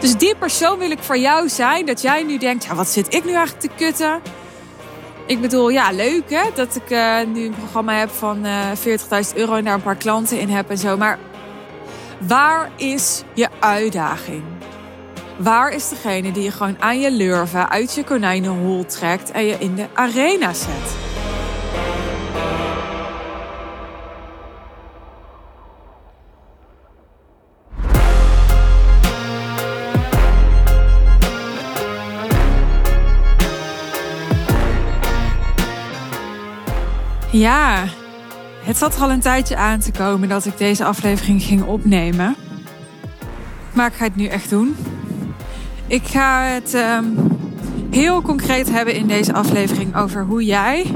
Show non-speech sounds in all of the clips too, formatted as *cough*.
Dus die persoon wil ik voor jou zijn. Dat jij nu denkt, ja, wat zit ik nu eigenlijk te kutten? Ik bedoel, ja, leuk hè, dat ik uh, nu een programma heb van uh, 40.000 euro en daar een paar klanten in heb en zo. Maar waar is je uitdaging? Waar is degene die je gewoon aan je lurven uit je konijnenhol trekt en je in de arena zet? Ja, het zat er al een tijdje aan te komen dat ik deze aflevering ging opnemen. Maar ik ga het nu echt doen. Ik ga het um, heel concreet hebben in deze aflevering over hoe jij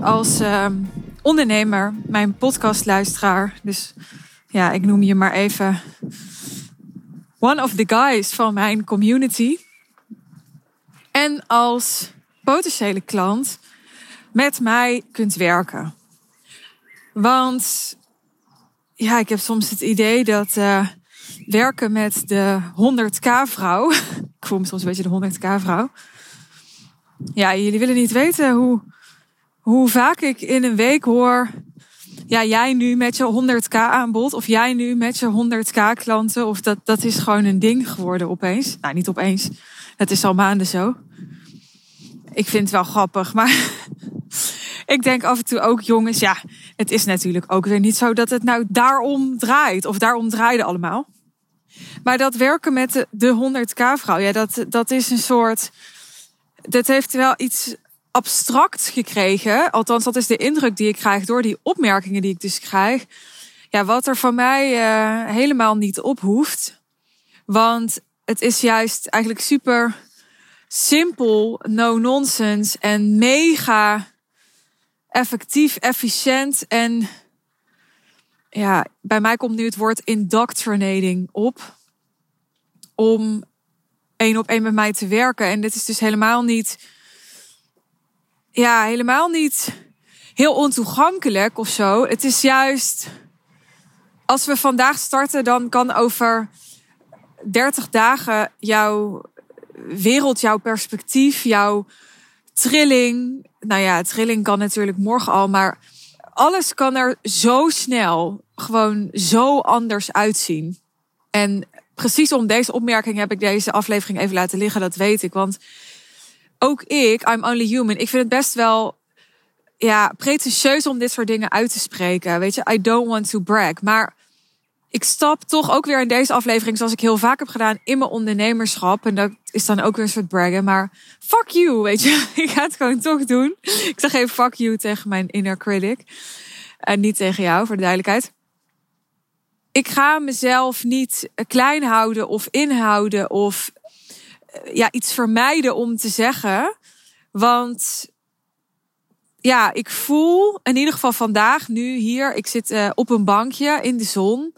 als um, ondernemer, mijn podcastluisteraar, dus ja, ik noem je maar even one of the guys van mijn community. En als potentiële klant met mij kunt werken. Want ja, ik heb soms het idee dat uh, werken met de 100k vrouw. *laughs* ik voel me soms een beetje de 100k vrouw. Ja, jullie willen niet weten hoe, hoe vaak ik in een week hoor. Ja, jij nu met je 100k aanbod. Of jij nu met je 100k klanten. Of dat, dat is gewoon een ding geworden opeens. Nou, niet opeens. Het is al maanden zo. Ik vind het wel grappig, maar *laughs* ik denk af en toe ook, jongens, ja, het is natuurlijk ook weer niet zo dat het nou daarom draait. Of daarom draaide allemaal. Maar dat werken met de, de 100k vrouw, ja, dat, dat is een soort. Dat heeft wel iets abstract gekregen. Althans, dat is de indruk die ik krijg door die opmerkingen die ik dus krijg. Ja, wat er van mij uh, helemaal niet op hoeft. Want het is juist eigenlijk super simpel, no nonsense en mega effectief, efficiënt en ja, bij mij komt nu het woord indoctrinating op om één op één met mij te werken. En dit is dus helemaal niet, ja, helemaal niet heel ontoegankelijk of zo. Het is juist, als we vandaag starten, dan kan over 30 dagen jouw wereld, jouw perspectief, jouw trilling. Nou ja, trilling kan natuurlijk morgen al, maar alles kan er zo snel gewoon zo anders uitzien. En precies om deze opmerking heb ik deze aflevering even laten liggen, dat weet ik. Want ook ik, I'm only human, ik vind het best wel ja, pretentieus om dit soort dingen uit te spreken. Weet je, I don't want to brag. Maar ik stap toch ook weer in deze aflevering, zoals ik heel vaak heb gedaan, in mijn ondernemerschap. En dat is dan ook weer een soort braggen. Maar fuck you, weet je. *laughs* Ik ga het gewoon toch doen. Ik zeg even fuck you tegen mijn inner critic. En niet tegen jou, voor de duidelijkheid. Ik ga mezelf niet klein houden of inhouden of eh, ja, iets vermijden om te zeggen. Want ja, ik voel in ieder geval vandaag, nu hier, ik zit uh, op een bankje in de zon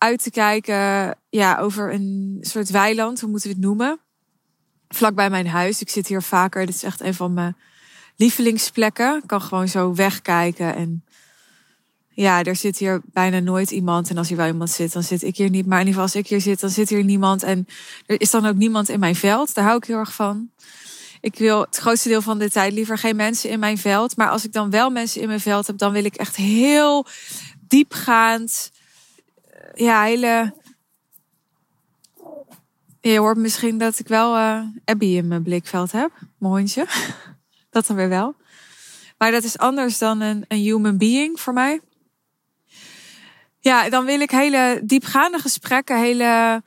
uit te kijken ja, over een soort weiland, hoe moeten we het noemen? Vlak bij mijn huis. Ik zit hier vaker. Dit is echt een van mijn lievelingsplekken. Ik kan gewoon zo wegkijken. En ja, er zit hier bijna nooit iemand. En als hier wel iemand zit, dan zit ik hier niet. Maar in ieder geval, als ik hier zit, dan zit hier niemand. En er is dan ook niemand in mijn veld. Daar hou ik heel erg van. Ik wil het grootste deel van de tijd liever geen mensen in mijn veld. Maar als ik dan wel mensen in mijn veld heb, dan wil ik echt heel diepgaand ja, hele. Je hoort misschien dat ik wel uh, Abby in mijn blikveld heb. Mijn hondje. *laughs* dat dan weer wel. Maar dat is anders dan een, een human being voor mij. Ja, dan wil ik hele diepgaande gesprekken, hele.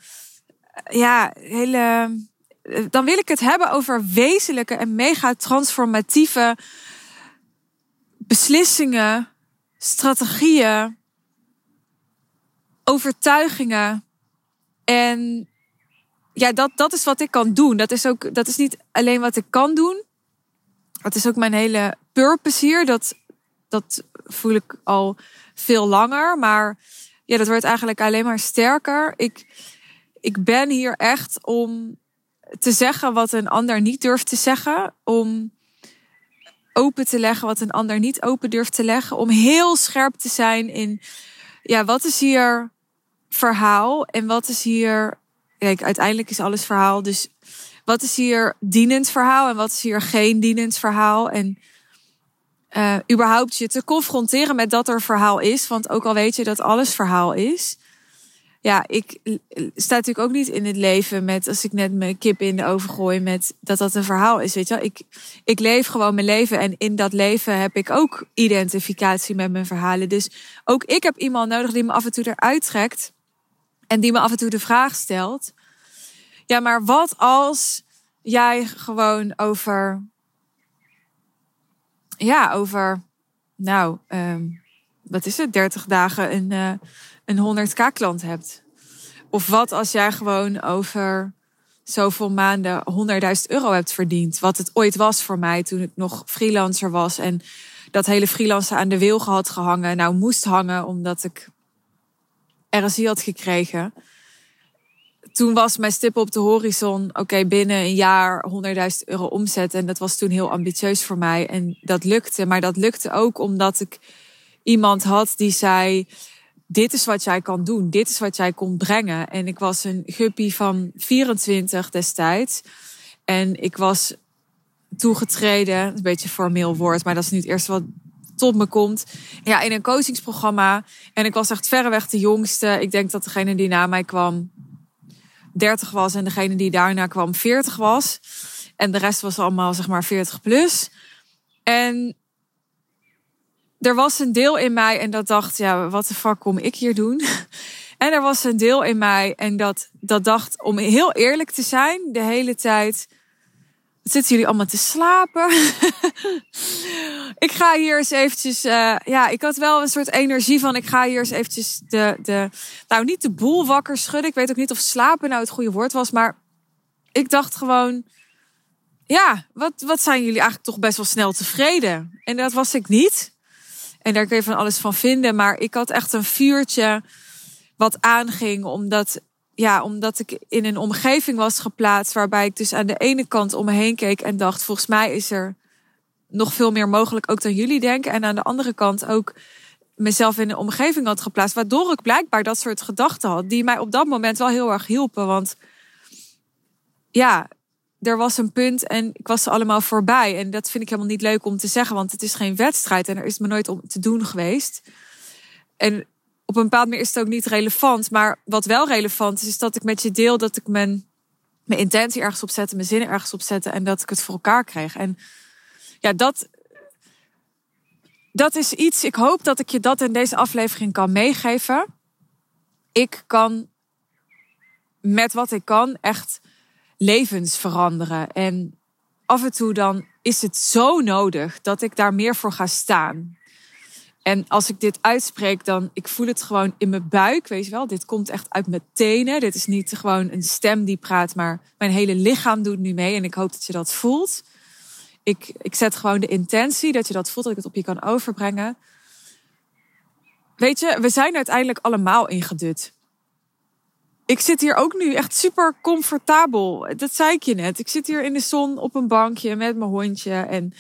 Ja, hele. Dan wil ik het hebben over wezenlijke en mega transformatieve beslissingen, strategieën, overtuigingen. En ja, dat, dat is wat ik kan doen. Dat is ook, dat is niet alleen wat ik kan doen. Dat is ook mijn hele purpose hier. Dat, dat voel ik al veel langer. Maar ja, dat wordt eigenlijk alleen maar sterker. Ik, ik ben hier echt om te zeggen wat een ander niet durft te zeggen. Om open te leggen wat een ander niet open durft te leggen. Om heel scherp te zijn in ja, wat is hier verhaal en wat is hier kijk, uiteindelijk is alles verhaal. Dus wat is hier dienend verhaal en wat is hier geen dienend verhaal? En uh, überhaupt je te confronteren met dat er verhaal is. Want ook al weet je dat alles verhaal is. Ja, ik sta natuurlijk ook niet in het leven met als ik net mijn kip in de oven gooi met dat dat een verhaal is. Weet je wel? Ik, ik leef gewoon mijn leven en in dat leven heb ik ook identificatie met mijn verhalen. Dus ook ik heb iemand nodig die me af en toe eruit trekt en die me af en toe de vraag stelt. Ja, maar wat als jij gewoon over ja, over, nou, um, wat is het, 30 dagen een, uh, een 100k klant hebt. Of wat als jij gewoon over zoveel maanden 100.000 euro hebt verdiend. Wat het ooit was voor mij toen ik nog freelancer was. En dat hele freelancer aan de wilgen had gehangen. Nou, moest hangen omdat ik RSI had gekregen toen was mijn stip op de horizon, oké, binnen een jaar 100.000 euro omzet. En dat was toen heel ambitieus voor mij. En dat lukte. Maar dat lukte ook omdat ik iemand had die zei, dit is wat jij kan doen. Dit is wat jij kon brengen. En ik was een guppy van 24 destijds. En ik was toegetreden, een beetje formeel woord, maar dat is nu het eerste wat tot me komt. Ja, in een coachingsprogramma. En ik was echt verreweg de jongste. Ik denk dat degene die na mij kwam 30 was en degene die daarna kwam 40 was. En de rest was allemaal zeg maar 40 plus. En er was een deel in mij en dat dacht, ja, wat de fuck kom ik hier doen? *laughs* En er was een deel in mij en dat, dat dacht, om heel eerlijk te zijn, de hele tijd zitten jullie allemaal te slapen? *laughs* ik ga hier eens eventjes, uh, ja, ik had wel een soort energie van, ik ga hier eens eventjes de, de, nou niet de boel wakker schudden. Ik weet ook niet of slapen nou het goede woord was, maar ik dacht gewoon, ja, wat, wat zijn jullie eigenlijk toch best wel snel tevreden? En dat was ik niet. En daar kun je van alles van vinden, maar ik had echt een vuurtje wat aanging, omdat ja, omdat ik in een omgeving was geplaatst waarbij ik dus aan de ene kant om me heen keek en dacht, volgens mij is er nog veel meer mogelijk ook dan jullie denken. En aan de andere kant ook mezelf in een omgeving had geplaatst, waardoor ik blijkbaar dat soort gedachten had, die mij op dat moment wel heel erg hielpen. Want ja, er was een punt en ik was ze allemaal voorbij. En dat vind ik helemaal niet leuk om te zeggen, want het is geen wedstrijd en er is me nooit om te doen geweest. En op een bepaald manier is het ook niet relevant. Maar wat wel relevant is, is dat ik met je deel dat ik mijn, mijn intentie ergens op zette, mijn zinnen ergens op zette en dat ik het voor elkaar kreeg. En ja, dat, dat is iets. Ik hoop dat ik je dat in deze aflevering kan meegeven. Ik kan met wat ik kan echt levens veranderen. En af en toe dan is het zo nodig dat ik daar meer voor ga staan. En als ik dit uitspreek, dan ik voel het gewoon in mijn buik, weet je wel. Dit komt echt uit mijn tenen. Dit is niet gewoon een stem die praat, maar mijn hele lichaam doet nu mee. En ik hoop dat je dat voelt. Ik, ik zet gewoon de intentie dat je dat voelt, dat ik het op je kan overbrengen. Weet je, we zijn uiteindelijk allemaal ingedut. Ik zit hier ook nu echt super comfortabel. Dat zei ik je net. Ik zit hier in de zon op een bankje met mijn hondje en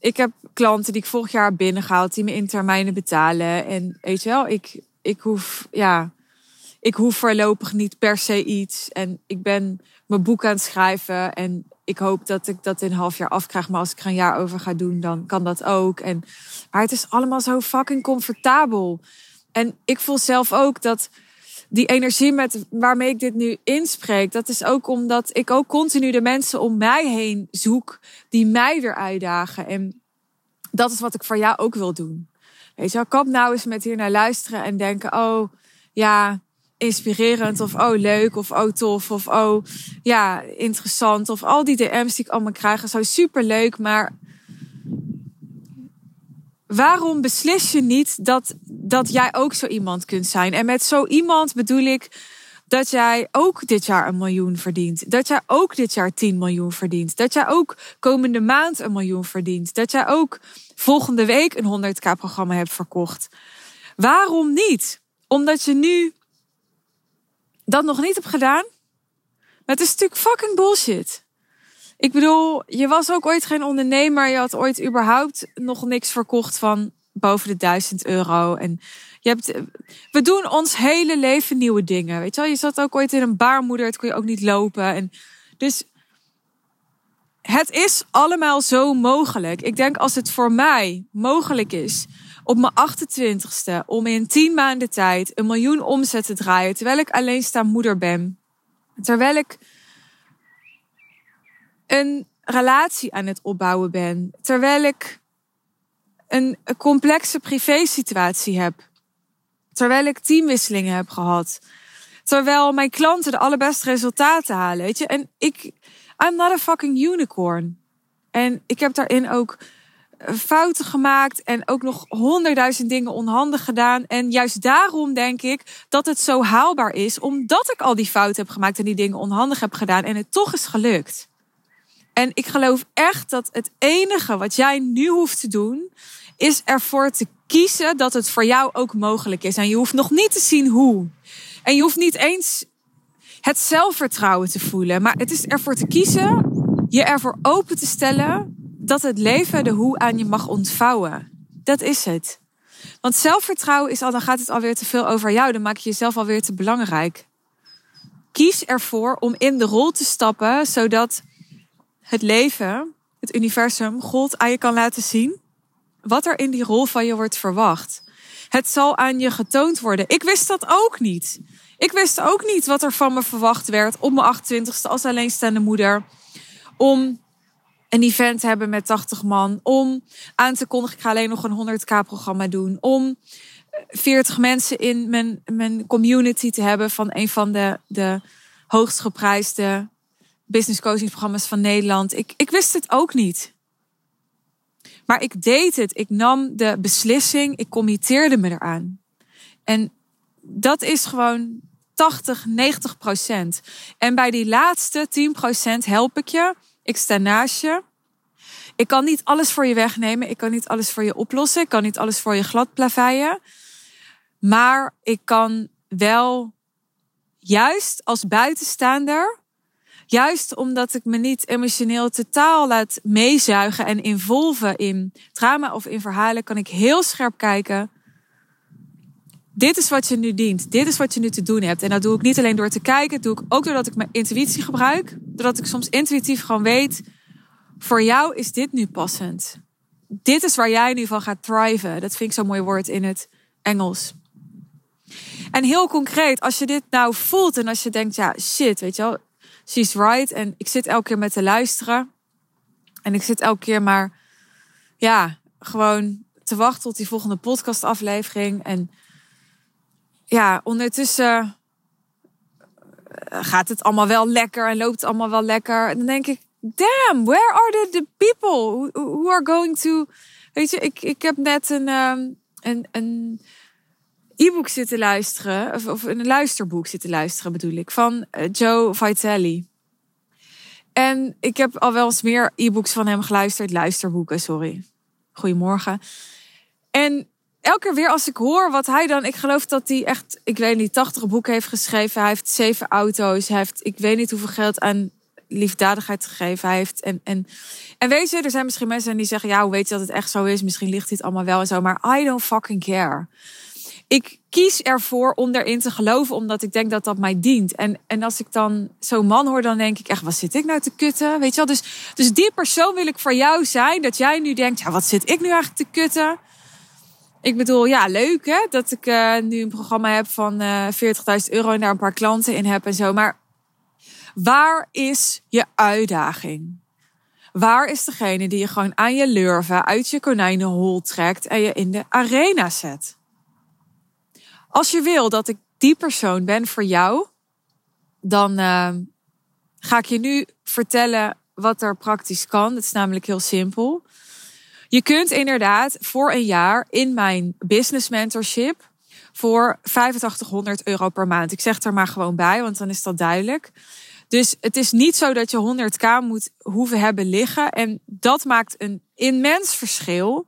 ik heb klanten die ik vorig jaar binnengehaald, die me in termijnen betalen. En weet je wel, ik, ik hoef, ja, ik hoef voorlopig niet per se iets. En ik ben mijn boek aan het schrijven. En ik hoop dat ik dat in een half jaar afkrijg. Maar als ik er een jaar over ga doen, dan kan dat ook. En, maar het is allemaal zo fucking comfortabel. En ik voel zelf ook dat die energie met waarmee ik dit nu inspreek, dat is ook omdat ik ook continu de mensen om mij heen zoek die mij weer uitdagen. En dat is wat ik voor jou ook wil doen. Weet je kap nou eens met hier naar luisteren en denken, oh ja, inspirerend of oh leuk of oh tof of oh ja, interessant of al die DM's die ik allemaal krijg, zo super leuk, maar waarom beslis je niet dat, dat jij ook zo iemand kunt zijn? En met zo iemand bedoel ik dat jij ook dit jaar een miljoen verdient. Dat jij ook dit jaar 10 miljoen verdient. Dat jij ook komende maand een miljoen verdient. Dat jij ook volgende week een 100k programma hebt verkocht. Waarom niet? Omdat je nu dat nog niet hebt gedaan? Het is natuurlijk fucking bullshit. Ik bedoel, je was ook ooit geen ondernemer. Je had ooit überhaupt nog niks verkocht van boven de 1000 euro. En Je hebt, we doen ons hele leven nieuwe dingen. Weet je wel, je zat ook ooit in een baarmoeder, het kon je ook niet lopen. En dus het is allemaal zo mogelijk. Ik denk als het voor mij mogelijk is op mijn 28ste om in 10 maanden tijd een miljoen omzet te draaien, terwijl ik alleenstaand moeder ben, terwijl ik een relatie aan het opbouwen ben, terwijl ik een, complexe privésituatie heb, terwijl ik teamwisselingen heb gehad, terwijl mijn klanten de allerbeste resultaten halen, weet je, en ik I'm not a fucking unicorn. En ik heb daarin ook eh, fouten gemaakt en ook nog honderdduizend dingen onhandig gedaan. En juist daarom denk ik dat het zo haalbaar is, omdat ik al die fouten heb gemaakt en die dingen onhandig heb gedaan en het toch is gelukt. En ik geloof echt dat het enige wat jij nu hoeft te doen, is ervoor te kiezen dat het voor jou ook mogelijk is. En je hoeft nog niet te zien hoe. En je hoeft niet eens het zelfvertrouwen te voelen. Maar het is ervoor te kiezen, je ervoor open te stellen dat het leven de hoe aan je mag ontvouwen. Dat is het. Want zelfvertrouwen is al, dan gaat het alweer te veel over jou. Dan maak je jezelf alweer te belangrijk. Kies ervoor om in de rol te stappen, zodat het leven, het universum, God aan je kan laten zien wat er in die rol van je wordt verwacht. Het zal aan je getoond worden. Ik wist dat ook niet. Ik wist ook niet wat er van me verwacht werd op mijn 28ste als alleenstaande moeder. Om een event te hebben met 80 man. Om aan te kondigen, ik ga alleen nog een 100k programma doen. Om 40 mensen in mijn, mijn community te hebben van een van de, de hoogst geprijsde business coaching programma's van Nederland. Ik, ik wist het ook niet. Maar ik deed het. Ik nam de beslissing. Ik committeerde me eraan. En dat is gewoon 80, 90 procent. En bij die laatste 10 procent help ik je. Ik sta naast je. Ik kan niet alles voor je wegnemen. Ik kan niet alles voor je oplossen. Ik kan niet alles voor je glad plaveien. Maar ik kan wel, juist als buitenstaander, juist omdat ik me niet emotioneel totaal laat meezuigen en involven in drama of in verhalen, kan ik heel scherp kijken dit is wat je nu dient. Dit is wat je nu te doen hebt. En dat doe ik niet alleen door te kijken. Doe ik ook doordat ik mijn intuïtie gebruik. Doordat ik soms intuïtief gewoon weet. Voor jou is dit nu passend. Dit is waar jij nu van gaat thriven. Dat vind ik zo'n mooi woord in het Engels. En heel concreet, als je dit nou voelt en als je denkt, ja, shit, weet je wel, she's right. En ik zit elke keer met te luisteren. En ik zit elke keer maar, ja, gewoon te wachten tot die volgende podcastaflevering. En ja, ondertussen eh, gaat het allemaal wel lekker en loopt het allemaal wel lekker. En dan denk ik, damn, where are the, the people who, are going to... Weet je, ik, ik heb net een, um, een, een e-book zitten luisteren, of, of een luisterboek zitten luisteren bedoel ik, van uh, Joe Vitale. En ik heb al wel eens meer e-books van hem geluisterd, luisterboeken, sorry. Goedemorgen. En elke keer weer als ik hoor wat hij dan. Ik geloof dat hij echt, ik weet niet, 80 boeken heeft geschreven. Hij heeft zeven auto's. Hij heeft, ik weet niet hoeveel geld aan liefdadigheid gegeven. Hij heeft. En, en, en weet je, er zijn misschien mensen die zeggen: Ja, hoe weet je dat het echt zo is? Misschien ligt dit allemaal wel en zo. Maar I don't fucking care. Ik kies ervoor om daarin te geloven, omdat ik denk dat dat mij dient. En, en als ik dan zo'n man hoor, dan denk ik echt, wat zit ik nou te kutten? Weet je wel? Dus, dus die persoon wil ik voor jou zijn. Dat jij nu denkt, ja, wat zit ik nu eigenlijk te kutten? Ik bedoel, ja, leuk hè, dat ik uh, nu een programma heb van uh, eh, 40.000 euro en daar een paar klanten in heb en zo. Maar waar is je uitdaging? Waar is degene die je gewoon aan je lurven uit je konijnenhol trekt en je in de arena zet? Als je wil dat ik die persoon ben voor jou, dan uh, ga ik je nu vertellen wat er praktisch kan. Het is namelijk heel simpel. Je kunt inderdaad voor een jaar in mijn business mentorship voor 8500 euro per maand. Ik zeg er maar gewoon bij, want dan is dat duidelijk. Dus het is niet zo dat je 100k moet hoeven hebben liggen. En dat maakt een immens verschil.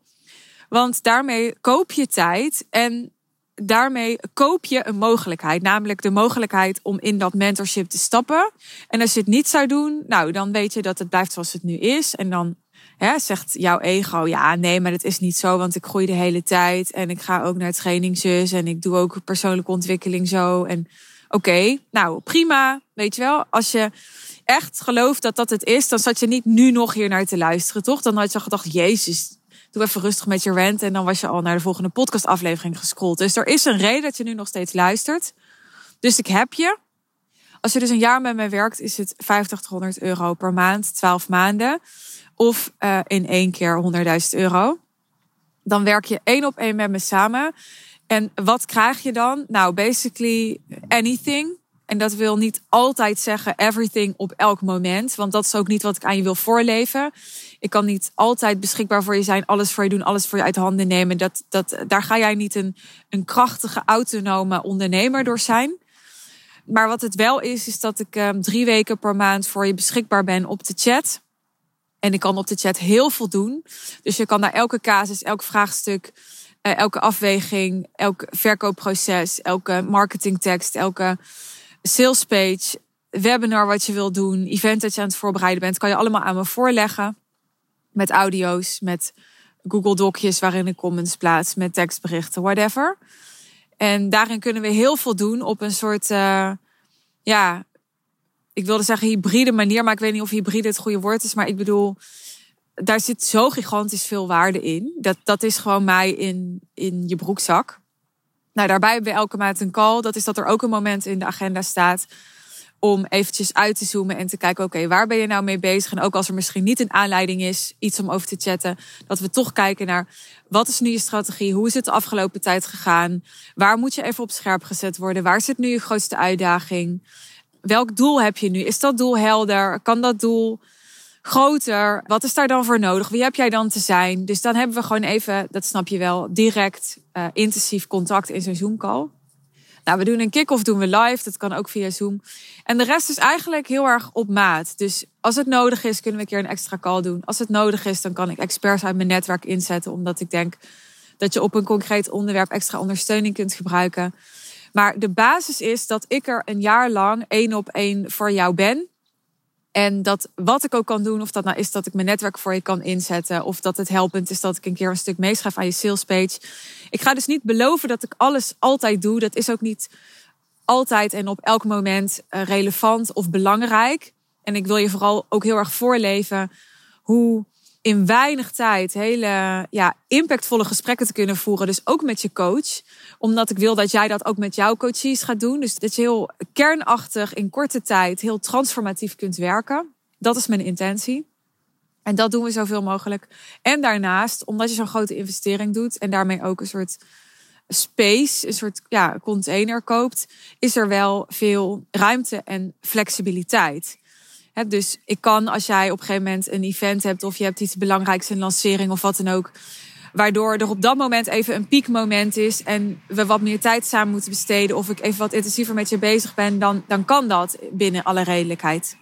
Want daarmee koop je tijd en daarmee koop je een mogelijkheid. Namelijk de mogelijkheid om in dat mentorship te stappen. En als je het niet zou doen, nou dan weet je dat het blijft zoals het nu is. En dan hè, zegt jouw ego, ja, nee, maar dat is niet zo, want ik groei de hele tijd en ik ga ook naar trainingszus en ik doe ook persoonlijke ontwikkeling zo. En oké, nou prima, weet je wel. Als je echt gelooft dat dat het is, dan zat je niet nu nog hier naar te luisteren, toch? Dan had je gedacht, jezus, doe even rustig met je rant en dan was je al naar de volgende podcastaflevering gescrolld. Dus er is een reden dat je nu nog steeds luistert. Dus ik heb je. Als je dus een jaar met mij werkt, is het 50 tot 100 euro per maand, 12 maanden. Of uh, in één keer 100.000 euro. Dan werk je één op één met me samen. En wat krijg je dan? Nou, basically anything. En dat wil niet altijd zeggen everything op elk moment. Want dat is ook niet wat ik aan je wil voorleven. Ik kan niet altijd beschikbaar voor je zijn, alles voor je doen, alles voor je uit handen nemen. Dat, dat, daar ga jij niet een, een krachtige, autonome ondernemer door zijn. Maar wat het wel is, is dat ik um, drie weken per maand voor je beschikbaar ben op de chat. En ik kan op de chat heel veel doen. Dus je kan naar elke casus, elk vraagstuk, uh, elke afweging, elk verkoopproces, elke marketingtekst, elke salespage, webinar wat je wil doen, event dat je aan het voorbereiden bent, kan je allemaal aan me voorleggen. Met audio's, met Google Docjes waarin ik comments plaats, met tekstberichten, whatever. En daarin kunnen we heel veel doen op een soort, uh, ja, ik wilde zeggen hybride manier, maar ik weet niet of hybride het goede woord is. Maar ik bedoel, daar zit zo gigantisch veel waarde in. Dat, dat is gewoon mij in, in je broekzak. Nou, daarbij we elke maand een call. Dat is dat er ook een moment in de agenda staat om eventjes uit te zoomen en te kijken, oké, waar ben je nou mee bezig? En ook als er misschien niet een aanleiding is, iets om over te chatten, dat we toch kijken naar wat is nu je strategie? Hoe is het de afgelopen tijd gegaan? Waar moet je even op scherp gezet worden? Waar zit nu je grootste uitdaging? Welk doel heb je nu? Is dat doel helder? Kan dat doel groter? Wat is daar dan voor nodig? Wie heb jij dan te zijn? Dus dan hebben we gewoon even, dat snap je wel, direct uh, intensief contact in zo'n Zoom call. Nou, we doen een kick-off, doen we live. Dat kan ook via Zoom. En de rest is eigenlijk heel erg op maat. Dus als het nodig is, kunnen we een keer een extra call doen. Als het nodig is, dan kan ik experts uit mijn netwerk inzetten. Omdat ik denk dat je op een concreet onderwerp extra ondersteuning kunt gebruiken. Maar de basis is dat ik er een jaar lang één op één voor jou ben. En dat wat ik ook kan doen, of dat nou is dat ik mijn netwerk voor je kan inzetten, of dat het helpend is dat ik een keer een stuk meeschrijf aan je sales page. Ik ga dus niet beloven dat ik alles altijd doe. Dat is ook niet altijd en op elk moment eh, relevant of belangrijk. En ik wil je vooral ook heel erg voorleven hoe in weinig tijd hele ja, impactvolle gesprekken te kunnen voeren. Dus ook met je coach. Omdat ik wil dat jij dat ook met jouw coaches gaat doen. Dus dat je heel kernachtig in korte tijd heel transformatief kunt werken. Dat is mijn intentie. En dat doen we zoveel mogelijk. En daarnaast, omdat je zo'n grote investering doet en daarmee ook een soort space, een soort ja, container koopt, is er wel veel ruimte en flexibiliteit dus ik kan als jij op een gegeven moment een event hebt of je hebt iets belangrijks, een lancering of wat dan ook. Waardoor er op dat moment even een piekmoment is en we wat meer tijd samen moeten besteden. Of ik even wat intensiever met je bezig ben, dan, dan kan dat binnen alle redelijkheid.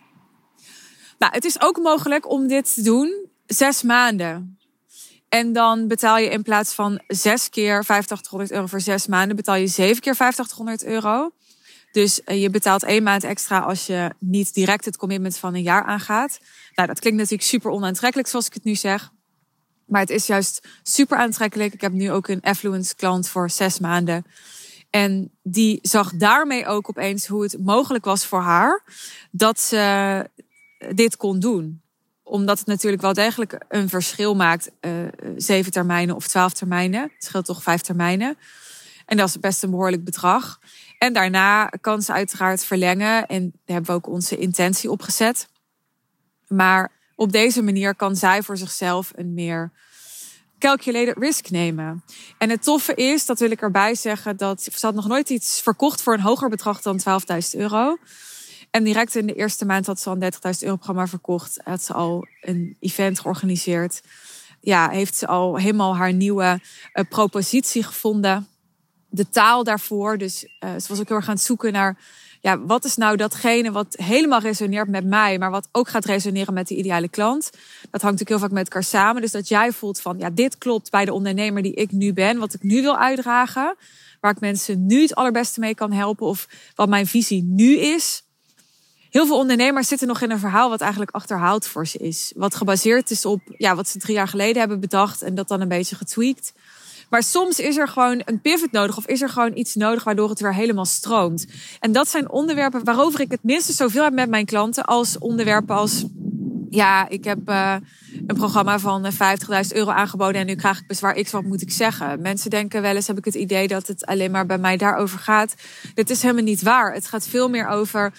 Nou, het is ook mogelijk om dit te doen zes maanden. En dan betaal je in plaats van zes keer 8500 euro voor zes maanden, betaal je zeven keer 8500 euro. Dus eh, je betaalt één maand extra als je niet direct het commitment van een jaar aangaat. Nou, dat klinkt natuurlijk super onaantrekkelijk zoals ik het nu zeg. Maar het is juist super aantrekkelijk. Ik heb nu ook een affluence klant voor zes maanden. En die zag daarmee ook opeens hoe het mogelijk was voor haar dat ze dit kon doen. Omdat het natuurlijk wel degelijk een verschil maakt. Uh, zeven termijnen of twaalf termijnen. Het scheelt toch vijf termijnen. En dat is best een behoorlijk bedrag. En daarna kan ze uiteraard verlengen. En hebben we ook onze intentie op gezet. Maar op deze manier kan zij voor zichzelf een meer calculated risk nemen. En het toffe is, dat wil ik erbij zeggen, dat ze had nog nooit iets verkocht voor een hoger bedrag dan 12.000 euro. En direct in de eerste maand had ze al een 30.000 euro programma verkocht. Had ze al een event georganiseerd. Ja, heeft ze al helemaal haar nieuwe uh, propositie gevonden de taal daarvoor. Dus uh, ze was ook heel erg aan het zoeken naar ja, wat is nou datgene wat helemaal resoneert met mij, maar wat ook gaat resoneren met de ideale klant. Dat hangt natuurlijk heel vaak met elkaar samen. Dus dat jij voelt van ja, dit klopt bij de ondernemer die ik nu ben, wat ik nu wil uitdragen, waar ik mensen nu het allerbeste mee kan helpen of wat mijn visie nu is. heel veel ondernemers zitten nog in een verhaal wat eigenlijk achterhaald voor ze is. Wat gebaseerd is op ja, wat ze drie jaar geleden hebben bedacht en dat dan een beetje getweakt. Maar soms is er gewoon een pivot nodig of is er gewoon iets nodig waardoor het weer helemaal stroomt. En dat zijn onderwerpen waarover ik het minste zoveel heb met mijn klanten als onderwerpen als ja, ik heb uh, een programma van 50.000 eh, euro aangeboden en nu krijg ik bezwaar X, wat moet ik zeggen? Mensen denken wel eens, heb ik het idee dat het alleen maar bij mij daarover gaat. Dit is helemaal niet waar. Het gaat veel meer over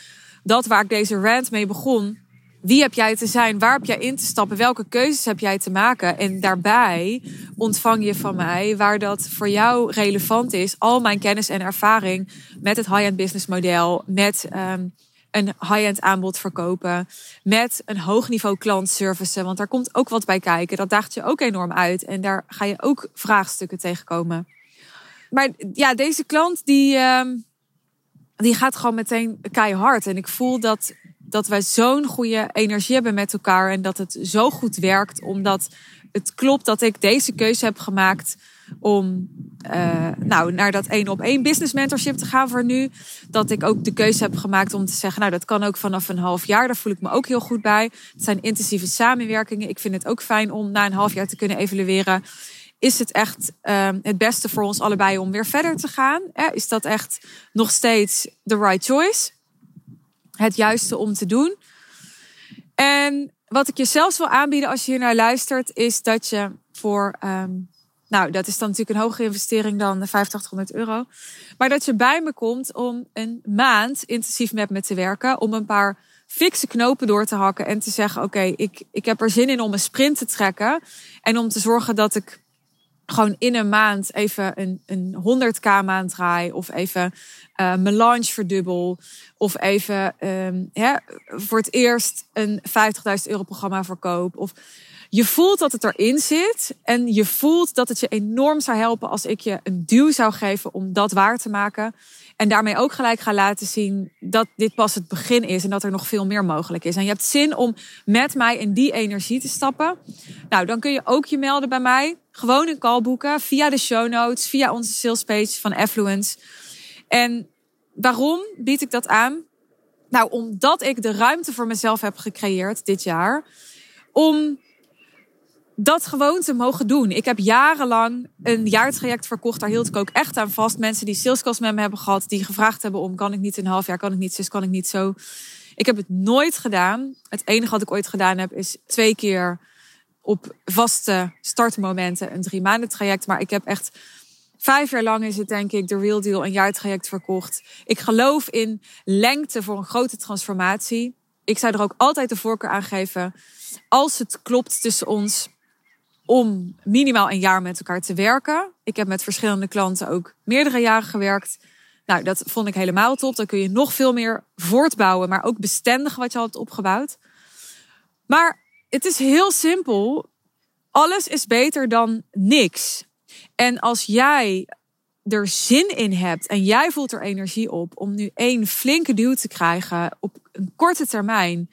dat waar ik deze rant mee begon. Wie heb jij te zijn? Waar heb jij in te stappen? Welke keuzes heb jij te maken? En daarbij ontvang je van mij, waar dat voor jou relevant is, al mijn kennis en ervaring met het high-end business model, met um, een high-end aanbod verkopen, met een hoog niveau klantservice. Want daar komt ook wat bij kijken. Dat daagt je ook enorm uit. En daar ga je ook vraagstukken tegenkomen. Maar ja, deze klant die, um, die gaat gewoon meteen keihard. En ik voel dat dat wij zo'n goede energie hebben met elkaar en dat het zo goed werkt, omdat het klopt dat ik deze keuze heb gemaakt om uh, nou, naar dat één op één business mentorship te gaan voor nu. Dat ik ook de keuze heb gemaakt om te zeggen, nou dat kan ook vanaf een half jaar. Daar voel ik me ook heel goed bij. Het zijn intensieve samenwerkingen. Ik vind het ook fijn om na een half jaar te kunnen evalueren. Is het echt uh, het beste voor ons allebei om weer verder te gaan? Is dat echt nog steeds the right choice? Het juiste om te doen. En wat ik je zelfs wil aanbieden als je hier naar luistert, is dat je voor, um, nou, dat is dan natuurlijk een hogere investering dan de 8500 euro. Maar dat je bij me komt om een maand intensief met me te werken. Om een paar fikse knopen door te hakken en te zeggen: Oké, ik, ik heb er zin in om een sprint te trekken. En om te zorgen dat ik gewoon in een maand even een, een 100k maand draai. Of even uh, mijn verdubbel. Of even um, hè, voor het eerst een 50.000 euro programma verkoop. Of je voelt dat het erin zit. En je voelt dat het je enorm zou helpen als ik je een duw zou geven om dat waar te maken. En daarmee ook gelijk ga laten zien dat dit pas het begin is en dat er nog veel meer mogelijk is. En je hebt zin om met mij in die energie te stappen. Nou, dan kun je ook je melden bij mij. Gewoon een call boeken via de show notes, via onze sales page van Affluence. En waarom bied ik dat aan? Nou, omdat ik de ruimte voor mezelf heb gecreëerd dit jaar. Om dat gewoon te mogen doen. Ik heb jarenlang een jaartraject verkocht. Daar hield ik ook echt aan vast. Mensen die salescalls met me hebben gehad. Die gevraagd hebben om kan ik niet een half jaar, kan ik niet zus, kan ik niet zo. Ik heb het nooit gedaan. Het enige wat ik ooit gedaan heb is twee keer op vaste startmomenten een drie maanden traject. Maar ik heb echt vijf jaar lang is het denk ik de Real Deal een jaartraject verkocht. Ik geloof in lengte voor een grote transformatie. Ik zou er ook altijd de voorkeur aan geven als het klopt tussen ons om minimaal een jaar met elkaar te werken. Ik heb met verschillende klanten ook meerdere jaren gewerkt. Nou, dat vond ik helemaal top. Dan kun je nog veel meer voortbouwen, maar ook bestendigen wat je al hebt opgebouwd. Maar het is heel simpel. Alles is beter dan niks. En als jij er zin in hebt en jij voelt er energie op om nu één flinke duw te krijgen op een korte termijn,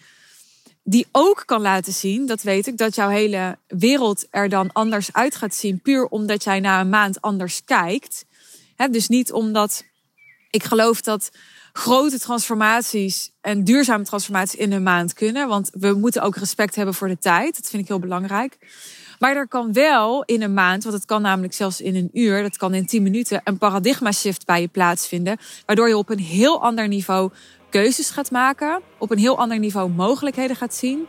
die ook kan laten zien, dat weet ik, dat jouw hele wereld er dan anders uit gaat zien, puur omdat jij na een maand anders kijkt. dus niet omdat ik geloof dat grote transformaties en duurzame transformaties in een maand kunnen, want we moeten ook respect hebben voor de tijd. Dat vind ik heel belangrijk. Maar er kan wel in een maand, want het kan namelijk zelfs in een uur, dat kan in 10 minuten, een paradigma shift bij je plaatsvinden. Waardoor je op een heel ander niveau keuzes gaat maken, op een heel ander niveau mogelijkheden gaat zien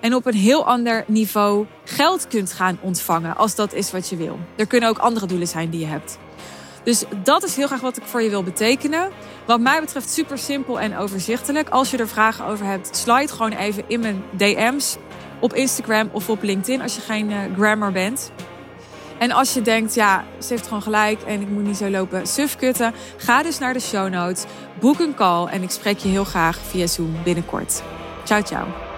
en op een heel ander niveau geld kunt gaan ontvangen als dat is wat je wil. Er kunnen ook andere doelen zijn die je hebt. Dus dat is heel graag wat ik voor je wil betekenen. Wat mij betreft super simpel en overzichtelijk. Als je er vragen over hebt, slide gewoon even in mijn DM's op Instagram of op LinkedIn als je geen uh, grammar bent. En als je denkt, ja, ze heeft gewoon gelijk en ik moet niet zo lopen sufkutten, ga dus naar de show notes, boek een call en ik spreek je heel graag via Zoom binnenkort. Ciao, ciao.